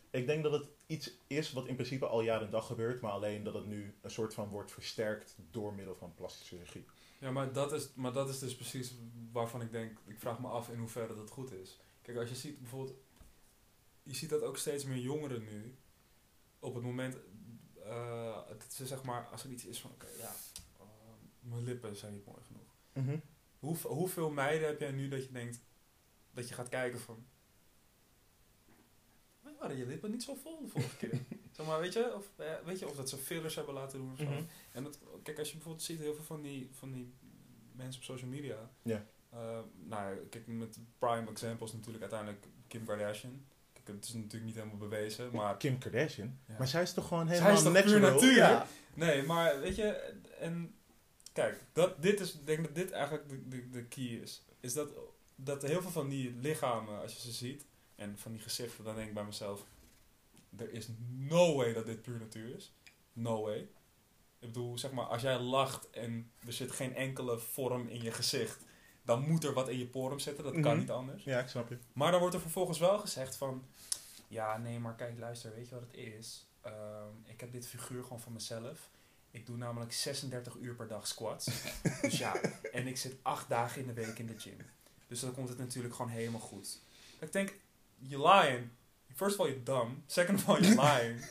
Speaker 1: ik denk dat het iets is wat in principe al jaar en dag gebeurt, maar alleen dat het nu een soort van wordt versterkt door middel van plastische chirurgie.
Speaker 2: Ja, maar dat, is, maar dat is dus precies waarvan ik denk, ik vraag me af in hoeverre dat goed is. Kijk, als je ziet bijvoorbeeld, je ziet dat ook steeds meer jongeren nu, op het moment, eh, dat ze zeg maar, als er iets is van, oké, ja, eh, mijn lippen zijn niet mooi genoeg. Hoe, hoeveel meiden heb jij nu dat je denkt, dat je gaat kijken van, "Waarom waren je lippen niet zo vol de vorige keer? zeg maar, weet je, of, eh, weet je, of dat ze fillers hebben laten doen of zo.
Speaker 1: Mhm.
Speaker 2: En dat, kijk, als je bijvoorbeeld ziet heel veel van die, van die mensen op social media.
Speaker 1: Ja.
Speaker 2: Eh, nou, kijk, met prime examples natuurlijk uiteindelijk Kim Kardashian. Kijk, het is natuurlijk niet helemaal bewezen, maar...
Speaker 1: Kim Kardashian.
Speaker 2: Ja.
Speaker 1: Maar zij is toch gewoon
Speaker 2: Zij
Speaker 1: helemaal
Speaker 2: is toch puur
Speaker 1: natural?
Speaker 2: natuur?
Speaker 1: Ja.
Speaker 2: Nee, maar weet je, en kijk, dat, dit is, ik denk dat dit eigenlijk de, de, de key is. Is dat, dat heel veel van die lichamen, als je ze ziet, en van die gezichten, dan denk ik bij mezelf, er is no way dat dit puur natuur is. No way. Ik bedoel, zeg maar, als jij lacht en er zit geen enkele vorm in je gezicht, dan moet er wat in je porum zitten, dat kan
Speaker 1: Mhm.
Speaker 2: niet anders.
Speaker 1: Ja, ik snap je.
Speaker 2: Maar dan wordt er vervolgens wel gezegd van... Ja, nee, maar kijk, luister, weet je wat het is? Ehm, ik heb dit figuur gewoon van mezelf. Ik doe namelijk 36 uur per dag squats. dus ja, en ik zit acht dagen in de week in de gym. Dus dan komt het natuurlijk gewoon helemaal goed. Ik denk, you're lying. First of all, you're dumb. Second of all, you're lying.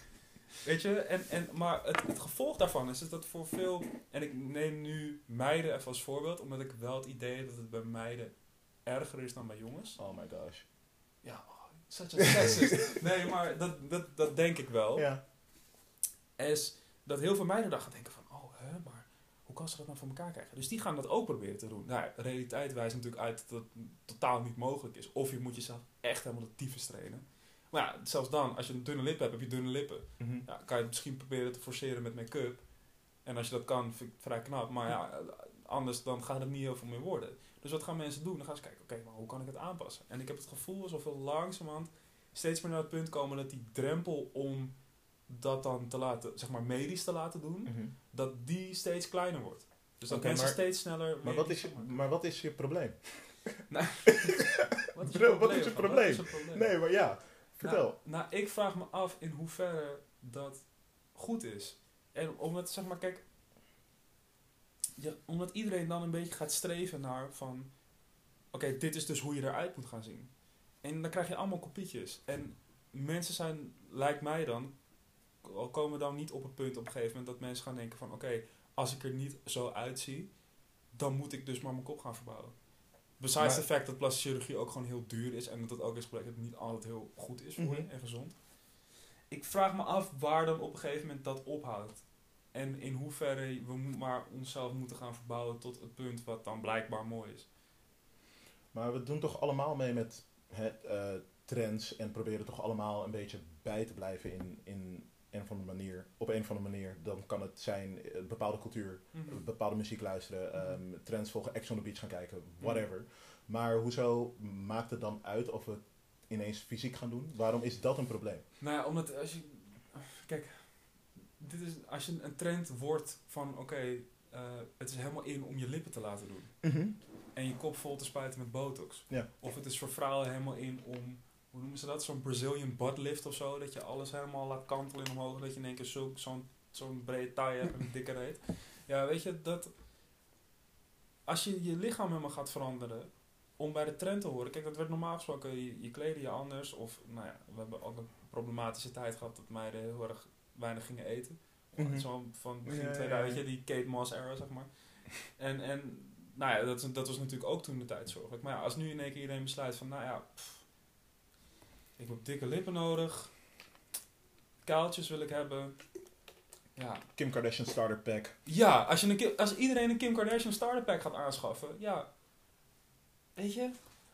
Speaker 2: Weet je, en, en, maar het, het gevolg daarvan is, is dat voor veel... En ik neem nu meiden even als voorbeeld, omdat ik wel het idee heb dat het bij meiden erger is dan bij jongens.
Speaker 1: Oh my gosh.
Speaker 2: Ja, oh, such a sexist. nee, maar dat, dat, dat denk ik wel.
Speaker 1: Ja.
Speaker 2: Is dat heel veel meiden dan gaan denken van, oh, hè, maar hoe kan ze dat nou voor elkaar krijgen? Dus die gaan dat ook proberen te doen. Nou, ja, realiteit wijst natuurlijk uit dat dat totaal niet mogelijk is. Of je moet jezelf echt helemaal de tyfus trainen. Maar ja, zelfs dan, als je een dunne lip hebt, heb je dunne lippen.
Speaker 1: Mhm.
Speaker 2: Ja, kan je het misschien proberen te forceren met make-up. En als je dat kan, vind ik het vrij knap. Maar ja, anders dan gaat het niet heel veel meer worden. Dus wat gaan mensen doen? Dan gaan ze kijken, oké, maar hoe kan ik het aanpassen? En ik heb het gevoel alsof we langzamerhand steeds meer naar het punt komen dat die drempel om dat dan te laten, zeg maar medisch te laten doen,
Speaker 1: Mhm.
Speaker 2: dat die steeds kleiner wordt. Dus dat mensen
Speaker 1: maar-
Speaker 2: steeds sneller...
Speaker 1: Maar, wat is je,
Speaker 2: maar.
Speaker 1: wat is je probleem?
Speaker 2: Wat
Speaker 1: Bro, wat is het probleem?
Speaker 2: is het probleem?
Speaker 1: Nee, maar ja, vertel.
Speaker 2: Nou, nou, ik vraag me af in hoeverre dat goed is. En omdat, zeg maar, kijk... Je, omdat iedereen dan een beetje gaat streven naar van... Oké, dit is dus hoe je eruit moet gaan zien. En dan krijg je allemaal kopietjes. En mensen zijn, lijkt mij dan... Al komen dan niet op het punt op een gegeven moment dat mensen gaan denken van... Oké, als ik er niet zo uitzie, dan moet ik dus maar mijn kop gaan verbouwen. Besides the fact dat plastische chirurgie ook gewoon heel duur is en dat het ook is gebleken dat het niet altijd heel goed is voor je
Speaker 1: Mhm.
Speaker 2: en gezond. Ik vraag me af waar dan op een gegeven moment dat ophoudt. En in hoeverre we maar onszelf moeten gaan verbouwen tot het punt wat dan blijkbaar mooi is.
Speaker 1: Maar we doen toch allemaal mee met het, eh, trends en proberen toch allemaal een beetje bij te blijven in, in een of andere manier. Op een of andere manier. Dan kan het zijn eh, bepaalde cultuur, bepaalde muziek luisteren,
Speaker 2: Mhm.
Speaker 1: ehm, trends volgen, Ex on the Beach gaan kijken, whatever. Maar hoezo maakt het dan uit of we het ineens fysiek gaan doen? Waarom is dat een probleem?
Speaker 2: Nou ja, omdat als je... Kijk, dit is, als je een trend wordt van oké, eh, het is helemaal in om je lippen te laten doen. en je kop vol te spuiten met botox.
Speaker 1: Ja.
Speaker 2: Of het is voor vrouwen helemaal in om, hoe noemen ze dat, zo'n Brazilian butt lift of zo, dat je alles helemaal laat kantelen en omhoog, dat je in één keer zo- zo'n zo'n brede taille hebt en een dikke reet. Ja, weet je, dat als je je lichaam helemaal gaat veranderen om bij de trend te horen, kijk, dat werd normaal gesproken, je, je kleden je anders, of nou ja, we hebben ook een problematische tijd gehad dat meiden heel erg weinig gingen eten.
Speaker 1: Mhm.
Speaker 2: Zo van begin
Speaker 1: Ja, ja,
Speaker 2: 2000,
Speaker 1: ja.
Speaker 2: weet je, die Kate Moss era, zeg maar. En, en nou ja, dat, is- dat was natuurlijk ook toen de tijd zorgelijk. Maar ja, als nu in één keer iedereen besluit van, nou ja, pff, ik heb dikke lippen nodig, kuiltjes wil ik hebben. Ja,
Speaker 1: Kim Kardashian starter pack.
Speaker 2: ja als, je een, als iedereen een Kim Kardashian starter pack gaat aanschaffen, ja, weet je,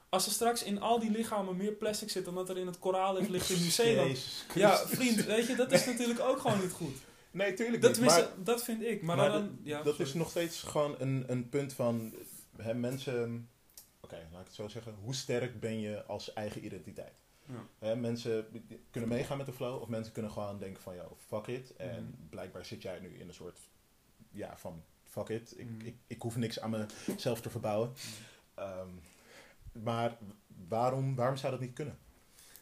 Speaker 2: als er straks in al die lichamen meer plastic zit dan dat er in het koraalrif ligt in Nieuw-Zeeland.
Speaker 1: Jezus
Speaker 2: Ja, vriend, weet je, dat is natuurlijk ook gewoon niet goed.
Speaker 1: Nee, tuurlijk
Speaker 2: Dat,
Speaker 1: niet. Maar
Speaker 2: dat vind ik. Maar,
Speaker 1: maar
Speaker 2: dan, ja,
Speaker 1: dat
Speaker 2: sorry.
Speaker 1: is nog steeds gewoon een, een punt van hè, mensen. Oké, laat ik het zo zeggen. Hoe sterk ben je als eigen identiteit?
Speaker 2: Ja.
Speaker 1: Hè, mensen kunnen meegaan met de flow, of mensen kunnen gewoon denken van, yo, fuck it. En
Speaker 2: Mhm.
Speaker 1: blijkbaar zit jij nu in een soort, ja, van, fuck it. Ik,
Speaker 2: Mhm.
Speaker 1: ik, ik hoef niks aan mezelf te verbouwen. Ehm, maar waarom, waarom zou dat niet kunnen?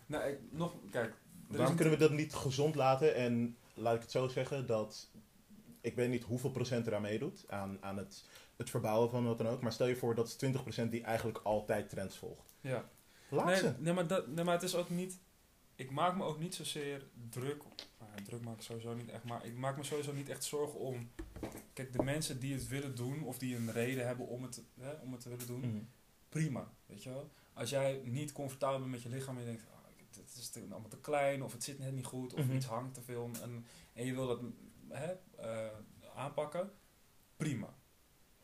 Speaker 2: Nou, ik, nog, kijk.
Speaker 1: Waarom kunnen we dat niet gezond laten? En laat ik het zo zeggen, dat ik weet niet hoeveel procent eraan meedoet, aan, aan het, het verbouwen van wat dan ook. Maar stel je voor dat is 20% die eigenlijk altijd trends volgt.
Speaker 2: Ja.
Speaker 1: Laat
Speaker 2: Nee,
Speaker 1: ze.
Speaker 2: nee, maar dat, nee, maar het is ook niet... Ik maak me ook niet zozeer druk... Nou, druk maak ik sowieso niet echt, maar ik maak me sowieso niet echt zorgen om... Kijk, de mensen die het willen doen, of die een reden hebben om het, hè, om het te willen doen,
Speaker 1: Mhm.
Speaker 2: prima, weet je wel. Als jij niet comfortabel bent met je lichaam en je denkt, ah, het is te- allemaal te klein, of het zit net niet goed, of
Speaker 1: Mhm.
Speaker 2: iets hangt te veel, en, en je wil dat hè, eh, aanpakken, prima.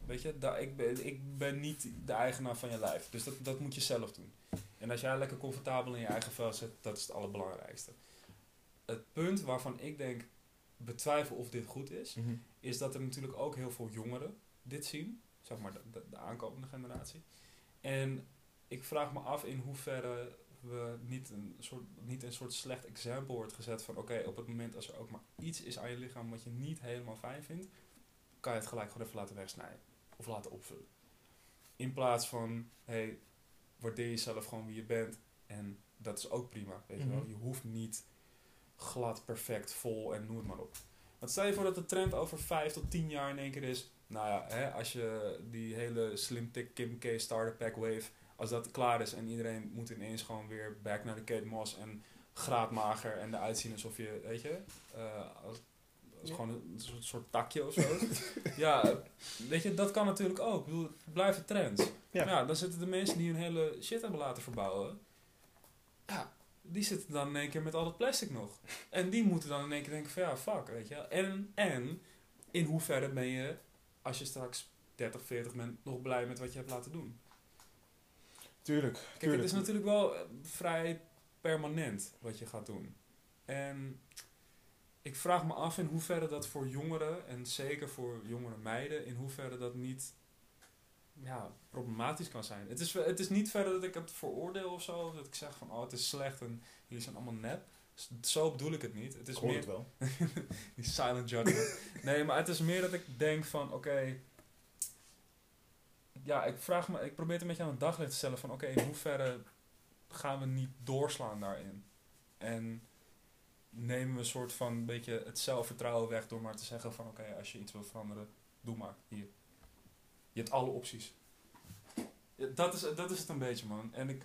Speaker 2: Weet je, ik, ben, ik ben niet de eigenaar van je lijf, dus dat, dat moet je zelf doen. En als jij lekker comfortabel in je eigen vel zit, dat is het allerbelangrijkste. Het punt waarvan ik denk, betwijfel of dit goed is,
Speaker 1: Mhm.
Speaker 2: is dat er natuurlijk ook heel veel jongeren dit zien. Zeg maar de, de, de aankomende generatie. En ik vraag me af in hoeverre we niet een soort, niet een soort slecht exempel wordt gezet van oké, op het moment als er ook maar iets is aan je lichaam wat je niet helemaal fijn vindt, kan je het gelijk gewoon even laten wegsnijden. Of laten opvullen. In plaats van, hey, waardeer jezelf gewoon wie je bent. En dat is ook prima, weet je wel.
Speaker 1: Mhm.
Speaker 2: Je hoeft niet glad, perfect, vol en noem het maar op. Want stel je voor dat de trend over 5 tot 10 jaar in één keer is. Nou ja, hè, als je die hele Slim Thick Kim K Starter Pack Wave, als dat klaar is en iedereen moet ineens gewoon weer back naar de Kate Moss en graadmager en eruit zien alsof je, weet je, eh, als, gewoon een soort, soort takje of zo. ja, weet je, dat kan natuurlijk ook. Ik bedoel, het blijven trends.
Speaker 1: Ja.
Speaker 2: Ja. dan zitten de mensen die hun hele shit hebben laten verbouwen. Ja, die zitten dan in één keer met al dat plastic nog. En die moeten dan in één keer denken van ja, fuck, weet je. En, en in hoeverre ben je, als je straks 30, 40 bent, nog blij met wat je hebt laten doen?
Speaker 1: Tuurlijk.
Speaker 2: Kijk,
Speaker 1: tuurlijk.
Speaker 2: het is natuurlijk wel eh, vrij permanent wat je gaat doen. En ik vraag me af in hoeverre dat voor jongeren, en zeker voor jongere meiden, in hoeverre dat niet ja, problematisch kan zijn. Het is, het is niet verder dat ik het veroordeel of zo, dat ik zeg van oh het is slecht en jullie zijn allemaal nep. Zo bedoel ik het niet. Het is
Speaker 1: Ik
Speaker 2: meer
Speaker 1: het wel.
Speaker 2: die silent judgment. nee, maar het is meer dat ik denk van, oké... ja, ik vraag me, ik probeer het een beetje aan het daglicht te stellen van, oké, in hoeverre gaan we niet doorslaan daarin? En nemen we een soort van een beetje het zelfvertrouwen weg door maar te zeggen van, oké, als je iets wil veranderen, doe maar, hier. Je hebt alle opties. Ja, dat, is, dat is het een beetje, man. En ik,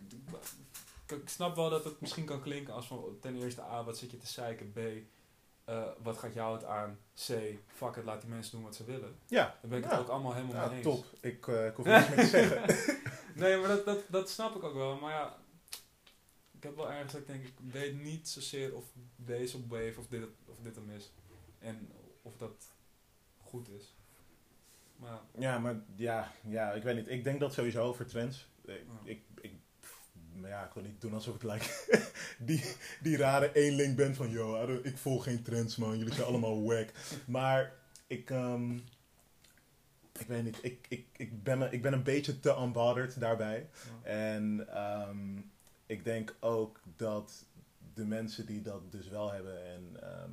Speaker 2: ik, ik snap wel dat het misschien kan klinken als van, ten eerste, A, wat zit je te zeiken, B, eh, wat gaat jou het aan? C, fuck it, laat die mensen doen wat ze willen.
Speaker 1: Ja.
Speaker 2: Daar ben ik
Speaker 1: Ja.
Speaker 2: het ook allemaal helemaal
Speaker 1: Ja,
Speaker 2: mee eens.
Speaker 1: top. Ik, eh, ik hoef niks meer te zeggen.
Speaker 2: Nee, maar dat, dat, dat snap ik ook wel. Maar ja, ik heb wel ergens dat ik denk, ik weet niet zozeer of deze op wave of dit, of dit hem is. En of dat goed is. Maar ja,
Speaker 1: maar ja, ja, ik weet niet. Ik denk dat sowieso over trends. Ik,
Speaker 2: Ja.
Speaker 1: ik, ja, ik wil niet doen alsof ik like, die, die rare eenling ben van, yo, ik volg geen trends, man. Jullie zijn allemaal wack. Maar ik, ehm, ik weet niet. Ik, ik, ik, ben, ik ben een beetje te unbothered daarbij.
Speaker 2: ja.
Speaker 1: En ehm, ik denk ook dat de mensen die dat dus wel hebben en ehm,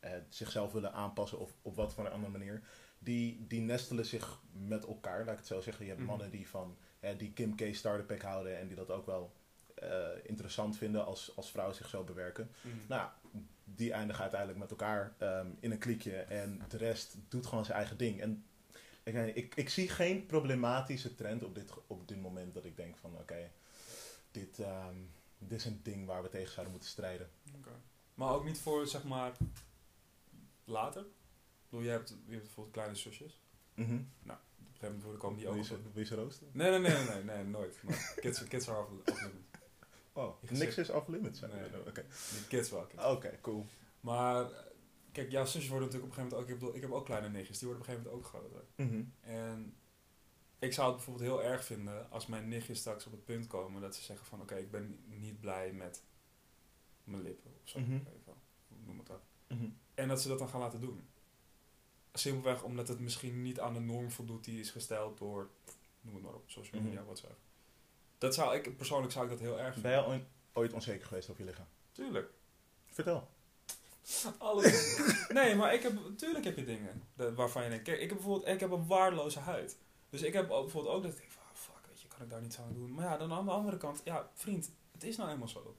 Speaker 1: het zichzelf willen aanpassen of op wat voor een andere manier, die, die nestelen zich met elkaar, laat ik het zo zeggen. Je hebt
Speaker 2: Mhm.
Speaker 1: mannen die van hè, die Kim K starter pack houden en die dat ook wel eh, interessant vinden als, als vrouwen zich zo bewerken.
Speaker 2: Mhm.
Speaker 1: Nou, die eindigen uiteindelijk met elkaar ehm, in een kliekje en de rest doet gewoon zijn eigen ding. En ik, ik zie geen problematische trend op dit, op dit moment dat ik denk van oké, dit, ehm, dit is een ding waar we tegen zouden moeten strijden.
Speaker 2: Maar ook niet voor, zeg maar, later. Ik bedoel, je hebt, je hebt bijvoorbeeld kleine zusjes.
Speaker 1: Mhm.
Speaker 2: Op een gegeven moment komen die
Speaker 1: Wil
Speaker 2: ook
Speaker 1: je ze,
Speaker 2: op.
Speaker 1: wil je ze roosten?
Speaker 2: Nee, nee, nee, nee, nee, nee, nooit. Maar kids, kids are off, off limits.
Speaker 1: Oh, niks is off limits. zijn
Speaker 2: Nee.
Speaker 1: we. Oké,
Speaker 2: Die kids wel.
Speaker 1: Oké, cool.
Speaker 2: Maar, eh, kijk, jouw zusjes worden natuurlijk op een gegeven moment ook... Ik, bedoel, ik heb ook kleine nichtjes, die worden op een gegeven moment ook groter.
Speaker 1: Mhm.
Speaker 2: En ik zou het bijvoorbeeld heel erg vinden als mijn nichtjes straks op het punt komen dat ze zeggen van... Oké, ik ben niet blij met mijn lippen of zo.
Speaker 1: Mhm.
Speaker 2: Even, noem het dat.
Speaker 1: Mhm.
Speaker 2: En dat ze dat dan gaan laten doen. Simpelweg omdat het misschien niet aan de norm voldoet die is gesteld door, noem het maar op, social media,
Speaker 1: Mhm.
Speaker 2: whatsoever. Dat zou ik, persoonlijk zou ik dat heel erg
Speaker 1: Ben
Speaker 2: vinden.
Speaker 1: jij ooit, ooit onzeker geweest over je lichaam?
Speaker 2: Tuurlijk.
Speaker 1: Vertel.
Speaker 2: Alles. nee, maar ik heb, tuurlijk heb je dingen waarvan je denkt, kijk, ik heb bijvoorbeeld, ik heb een waardeloze huid. Dus ik heb ook, bijvoorbeeld ook dat ik denk van, ah, fuck, weet je, kan ik daar niets aan doen. Maar ja, dan aan de andere kant, ja, vriend, het is nou eenmaal zo.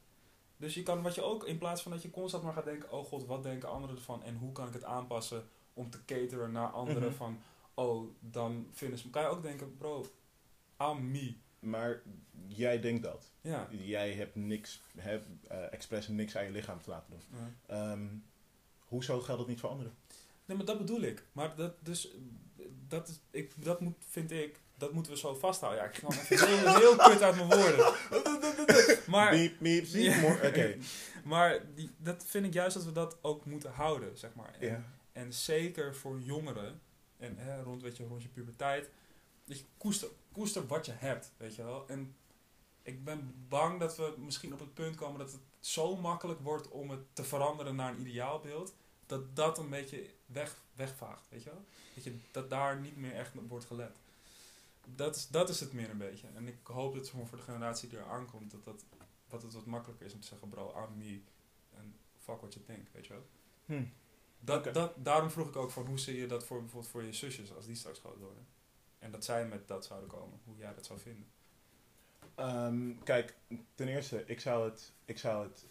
Speaker 2: Dus je kan, wat je ook, in plaats van dat je constant maar gaat denken, oh god, wat denken anderen ervan en hoe kan ik het aanpassen om te cateren naar anderen
Speaker 1: Mhm.
Speaker 2: van, oh, dan vinden ze, kan je ook denken, bro, I'm me.
Speaker 1: Maar jij denkt dat.
Speaker 2: Ja.
Speaker 1: Jij hebt niks, hebt, eh expres niks aan je lichaam te laten doen.
Speaker 2: Ja.
Speaker 1: Ehm, hoezo geldt dat niet voor anderen?
Speaker 2: Nee, maar dat bedoel ik. Maar dat, dus, dat, is, ik, dat moet, vind ik, dat moeten we zo vasthouden. Ja, ik ga even heel, heel kut uit mijn woorden. Maar,
Speaker 1: Miep, miep,
Speaker 2: Ja.
Speaker 1: more- Oké.
Speaker 2: maar die, dat vind ik juist dat we dat ook moeten houden, zeg maar. En,
Speaker 1: Ja.
Speaker 2: en zeker voor jongeren, en hè, rond, weet je, rond je puberteit, dat je koester, koester wat je hebt, weet je wel. En ik ben bang dat we misschien op het punt komen dat het zo makkelijk wordt om het te veranderen naar een ideaalbeeld, dat dat een beetje weg, wegvaagt, weet je wel. Dat, je, dat daar niet meer echt op wordt gelet. Dat is, dat is het meer een beetje. En ik hoop dat voor voor de generatie die er aankomt, dat, dat, dat het wat makkelijker is om te zeggen, bro, I'm me. En fuck what you think, weet je wel.
Speaker 1: Hm.
Speaker 2: Dat, dat, daarom vroeg ik ook van hoe zie je dat voor bijvoorbeeld voor je zusjes als die straks groot worden. En dat zij met dat zouden komen, hoe jij dat zou vinden.
Speaker 1: Ehm, kijk, ten eerste, ik zou het, ik zou het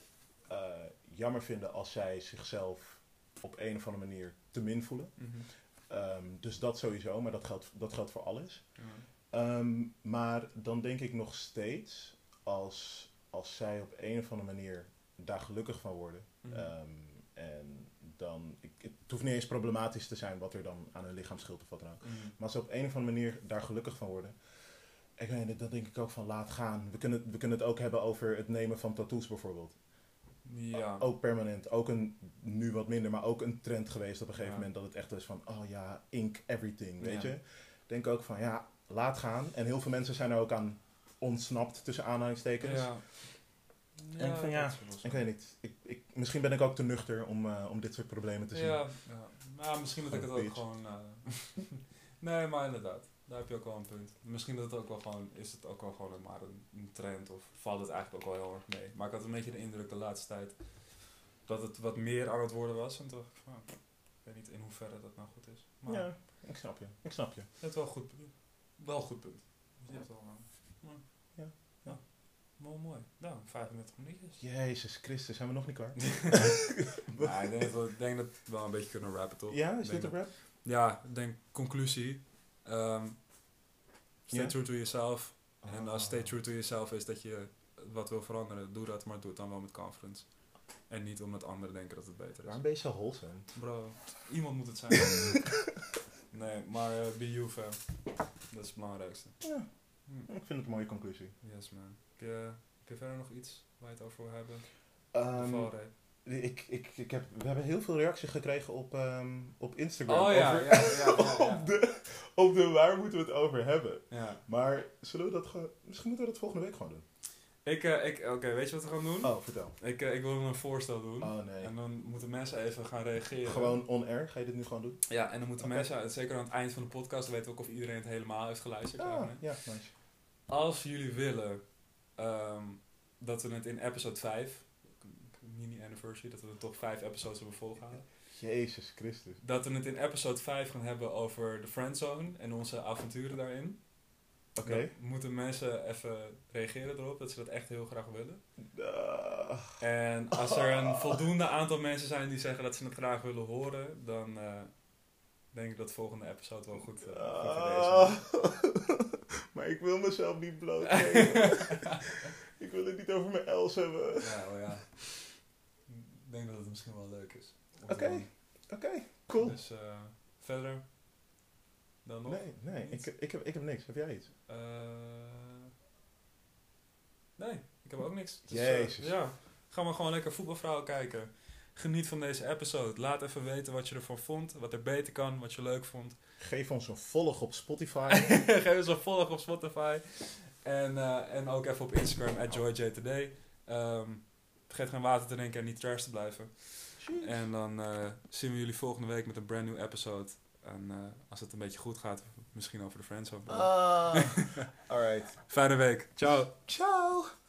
Speaker 1: eh, jammer vinden als zij zichzelf op een of andere manier te min voelen. Ehm, dus dat sowieso, maar dat geldt, dat geldt voor alles. Ehm, maar dan denk ik nog steeds, als, als zij op een of andere manier daar gelukkig van worden.
Speaker 2: Mhm.
Speaker 1: ehm, en dan, ik, het hoeft niet eens problematisch te zijn wat er dan aan hun lichaam scheelt of wat dan ook.
Speaker 2: Mhm.
Speaker 1: Maar als ze op een of andere manier daar gelukkig van worden. Ik weet dan denk ik ook van laat gaan. We kunnen, we kunnen het ook hebben over het nemen van tattoos bijvoorbeeld.
Speaker 2: Ja.
Speaker 1: Ook permanent. Ook een, nu wat minder, maar ook een trend geweest op een gegeven
Speaker 2: Ja.
Speaker 1: moment. Dat het echt was van, oh ja, ink everything, weet
Speaker 2: Ja.
Speaker 1: je. Ik denk ook van, ja, laat gaan. En heel veel mensen zijn er ook aan ontsnapt, tussen aanhalingstekens.
Speaker 2: Ja.
Speaker 1: En van ja,
Speaker 2: is.
Speaker 1: Ik weet niet. Ik, ik, misschien ben ik ook te nuchter om, eh, om dit soort problemen te zien.
Speaker 2: Ja, ja. Nou, misschien dat ik het ook gewoon... eh, nee, maar inderdaad. Daar heb je ook wel een punt. Misschien dat het ook wel gewoon, is het ook wel gewoon een- maar een, een trend of valt het eigenlijk ook wel heel erg mee. Maar ik had een beetje de indruk de laatste tijd dat het wat meer aan het worden was. En toen dacht ik van, ik weet niet in hoeverre dat nou goed is. Maar
Speaker 1: Ja, ik snap je. Ik snap je.
Speaker 2: hebt wel een goed, wel een goed punt. Wel, eh, maar-
Speaker 1: Ja.
Speaker 2: ja. Mooi, mooi. Nou, 35 minuutjes.
Speaker 1: Jezus Christus, zijn we nog niet klaar?
Speaker 2: Maar ik denk dat we denk dat we wel een beetje kunnen rappen, toch?
Speaker 1: Ja, is
Speaker 2: Denk
Speaker 1: dit een rap?
Speaker 2: Ja, ik denk conclusie. Ehm, stay true to yourself. En als
Speaker 1: Ah.
Speaker 2: stay true to yourself is dat je wat wil veranderen, doe dat, maar doe het dan wel met confidence. En niet omdat anderen denken dat het beter is.
Speaker 1: Waarom ben je zo wholesome?
Speaker 2: Bro, iemand moet het zijn. nee, maar eh, be you fam. Dat is het belangrijkste.
Speaker 1: Ja,
Speaker 2: Hm.
Speaker 1: ik vind het een mooie conclusie.
Speaker 2: Yes man. Heb je, heb je verder nog iets waar je het over wil hebben? Valreep.
Speaker 1: Ik, ik, ik heb, we hebben heel veel reacties gekregen op, ehm, op Instagram.
Speaker 2: Oh ja,
Speaker 1: over-
Speaker 2: ja, ja,
Speaker 1: op, de, op de waar moeten we het over hebben.
Speaker 2: ja.
Speaker 1: Maar zullen we dat gewoon... Misschien moeten we dat volgende week gewoon doen.
Speaker 2: Ik, eh, ik, oké, weet je wat we gaan doen?
Speaker 1: Oh, vertel.
Speaker 2: Ik, eh, ik wil een voorstel doen.
Speaker 1: Oh nee.
Speaker 2: En dan moeten mensen even gaan reageren.
Speaker 1: Gewoon on-air, ga je dit nu gewoon doen?
Speaker 2: Ja, en dan moeten mensen, zeker aan het eind van de podcast, weten we ook of iedereen het helemaal heeft geluisterd.
Speaker 1: Ah, ja, nice.
Speaker 2: Als jullie willen ehm, dat we het in episode 5, mini anniversary, dat we er toch 5 episodes hebben volgehouden.
Speaker 1: Jezus Christus.
Speaker 2: Dat we het in episode 5 gaan hebben over de friendzone en onze avonturen daarin.
Speaker 1: Oké.
Speaker 2: Moeten mensen even reageren erop, dat ze dat echt heel graag willen.
Speaker 1: Ah,
Speaker 2: En als er een voldoende aantal mensen zijn die zeggen dat ze het graag willen horen, dan eh, denk ik dat de volgende episode wel goed, goed geweest is.
Speaker 1: maar ik wil mezelf niet blootgeven. ik wil het niet over mijn els hebben.
Speaker 2: Ja, oh ja. Ik denk dat het misschien wel leuk is.
Speaker 1: Oké. Oké, cool.
Speaker 2: Dus eh, verder dan nog?
Speaker 1: Nee, nee, ik,
Speaker 2: Niets?
Speaker 1: ik, heb, ik heb niks. Heb jij iets?
Speaker 2: Eh, nee, ik heb ook niks. Dus, eh,
Speaker 1: Jezus.
Speaker 2: ja, ga maar gewoon lekker voetbalvrouwen kijken. Geniet van deze episode. Laat even weten wat je ervan vond. Wat er beter kan, wat je leuk vond.
Speaker 1: Geef ons een volg op Spotify.
Speaker 2: Geef ons een volg op Spotify. En, en ook even op Instagram, at JoyJToday. Ehm, vergeet geen water te drinken en niet trash te blijven. En dan eh, zien we jullie volgende week met een brand new episode. En eh, als het een beetje goed gaat, misschien over de Friendzone.
Speaker 1: Ah, alright.
Speaker 2: Fijne week. Ciao.
Speaker 1: Ciao.